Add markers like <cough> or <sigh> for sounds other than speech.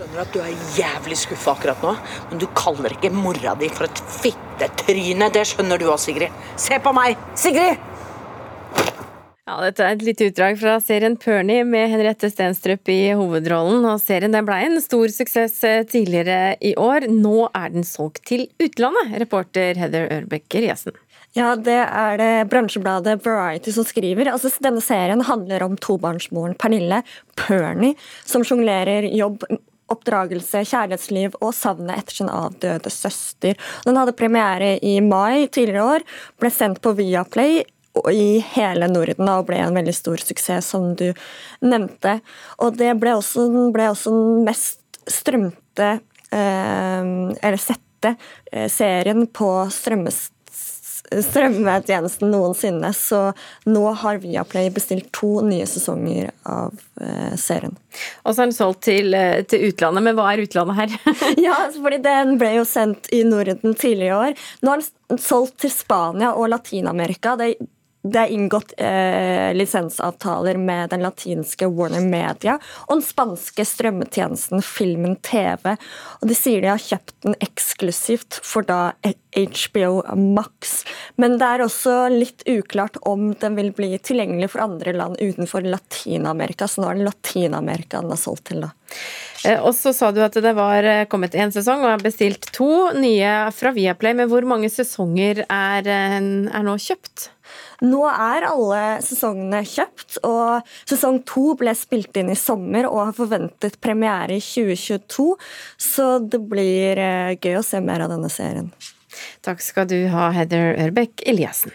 skjønner at du er jævlig skuffa akkurat nå, men du kaller ikke mora di for et fittetryne. Det skjønner du òg, Sigrid. Se på meg! Sigrid! Ja, Dette er et lite utdrag fra serien Pernie med Henriette Stenstrup i hovedrollen. og Serien den ble en stor suksess eh, tidligere i år. Nå er den solgt til utlandet, reporter Heather Ørbecker Jesen. Ja, det er det bransjebladet Variety som skriver. Altså, denne serien handler om tobarnsmoren Pernille Pernie, som sjonglerer jobb, oppdragelse, kjærlighetsliv og savnet etter sin avdøde søster. Den hadde premiere i mai tidligere år, ble sendt på Viaplay i hele Norden og ble en veldig stor suksess, som du nevnte. Og det ble også, ble også den mest strømte, eh, eller sette, eh, serien på strømmes strømmetjenesten noensinne. Så nå har Viaplay bestilt to nye sesonger av eh, serien. Og så er den solgt til, eh, til, utlandet, men hva er utlandet her? <laughs> ja, fordi Den ble jo sendt i Norden tidligere i år. Nå er den solgt til Spania og Latin-Amerika. Det det er inngått eh, lisensavtaler med den latinske Warner Media og den spanske strømmetjenesten Filmen TV. Og De sier de har kjøpt den eksklusivt for da HBO Max. Men det er også litt uklart om den vil bli tilgjengelig for andre land utenfor Latin-Amerika. Så nå er det Latin-Amerika den er solgt til, da. Eh, og så sa du at det var eh, kommet én sesong og har bestilt to nye fra Viaplay. Men hvor mange sesonger er, eh, er nå kjøpt? Nå er alle sesongene kjøpt, og sesong to ble spilt inn i sommer og har forventet premiere i 2022. Så det blir eh, gøy å se mer av denne serien. Takk skal du ha, Heather Ørbeck Eliassen.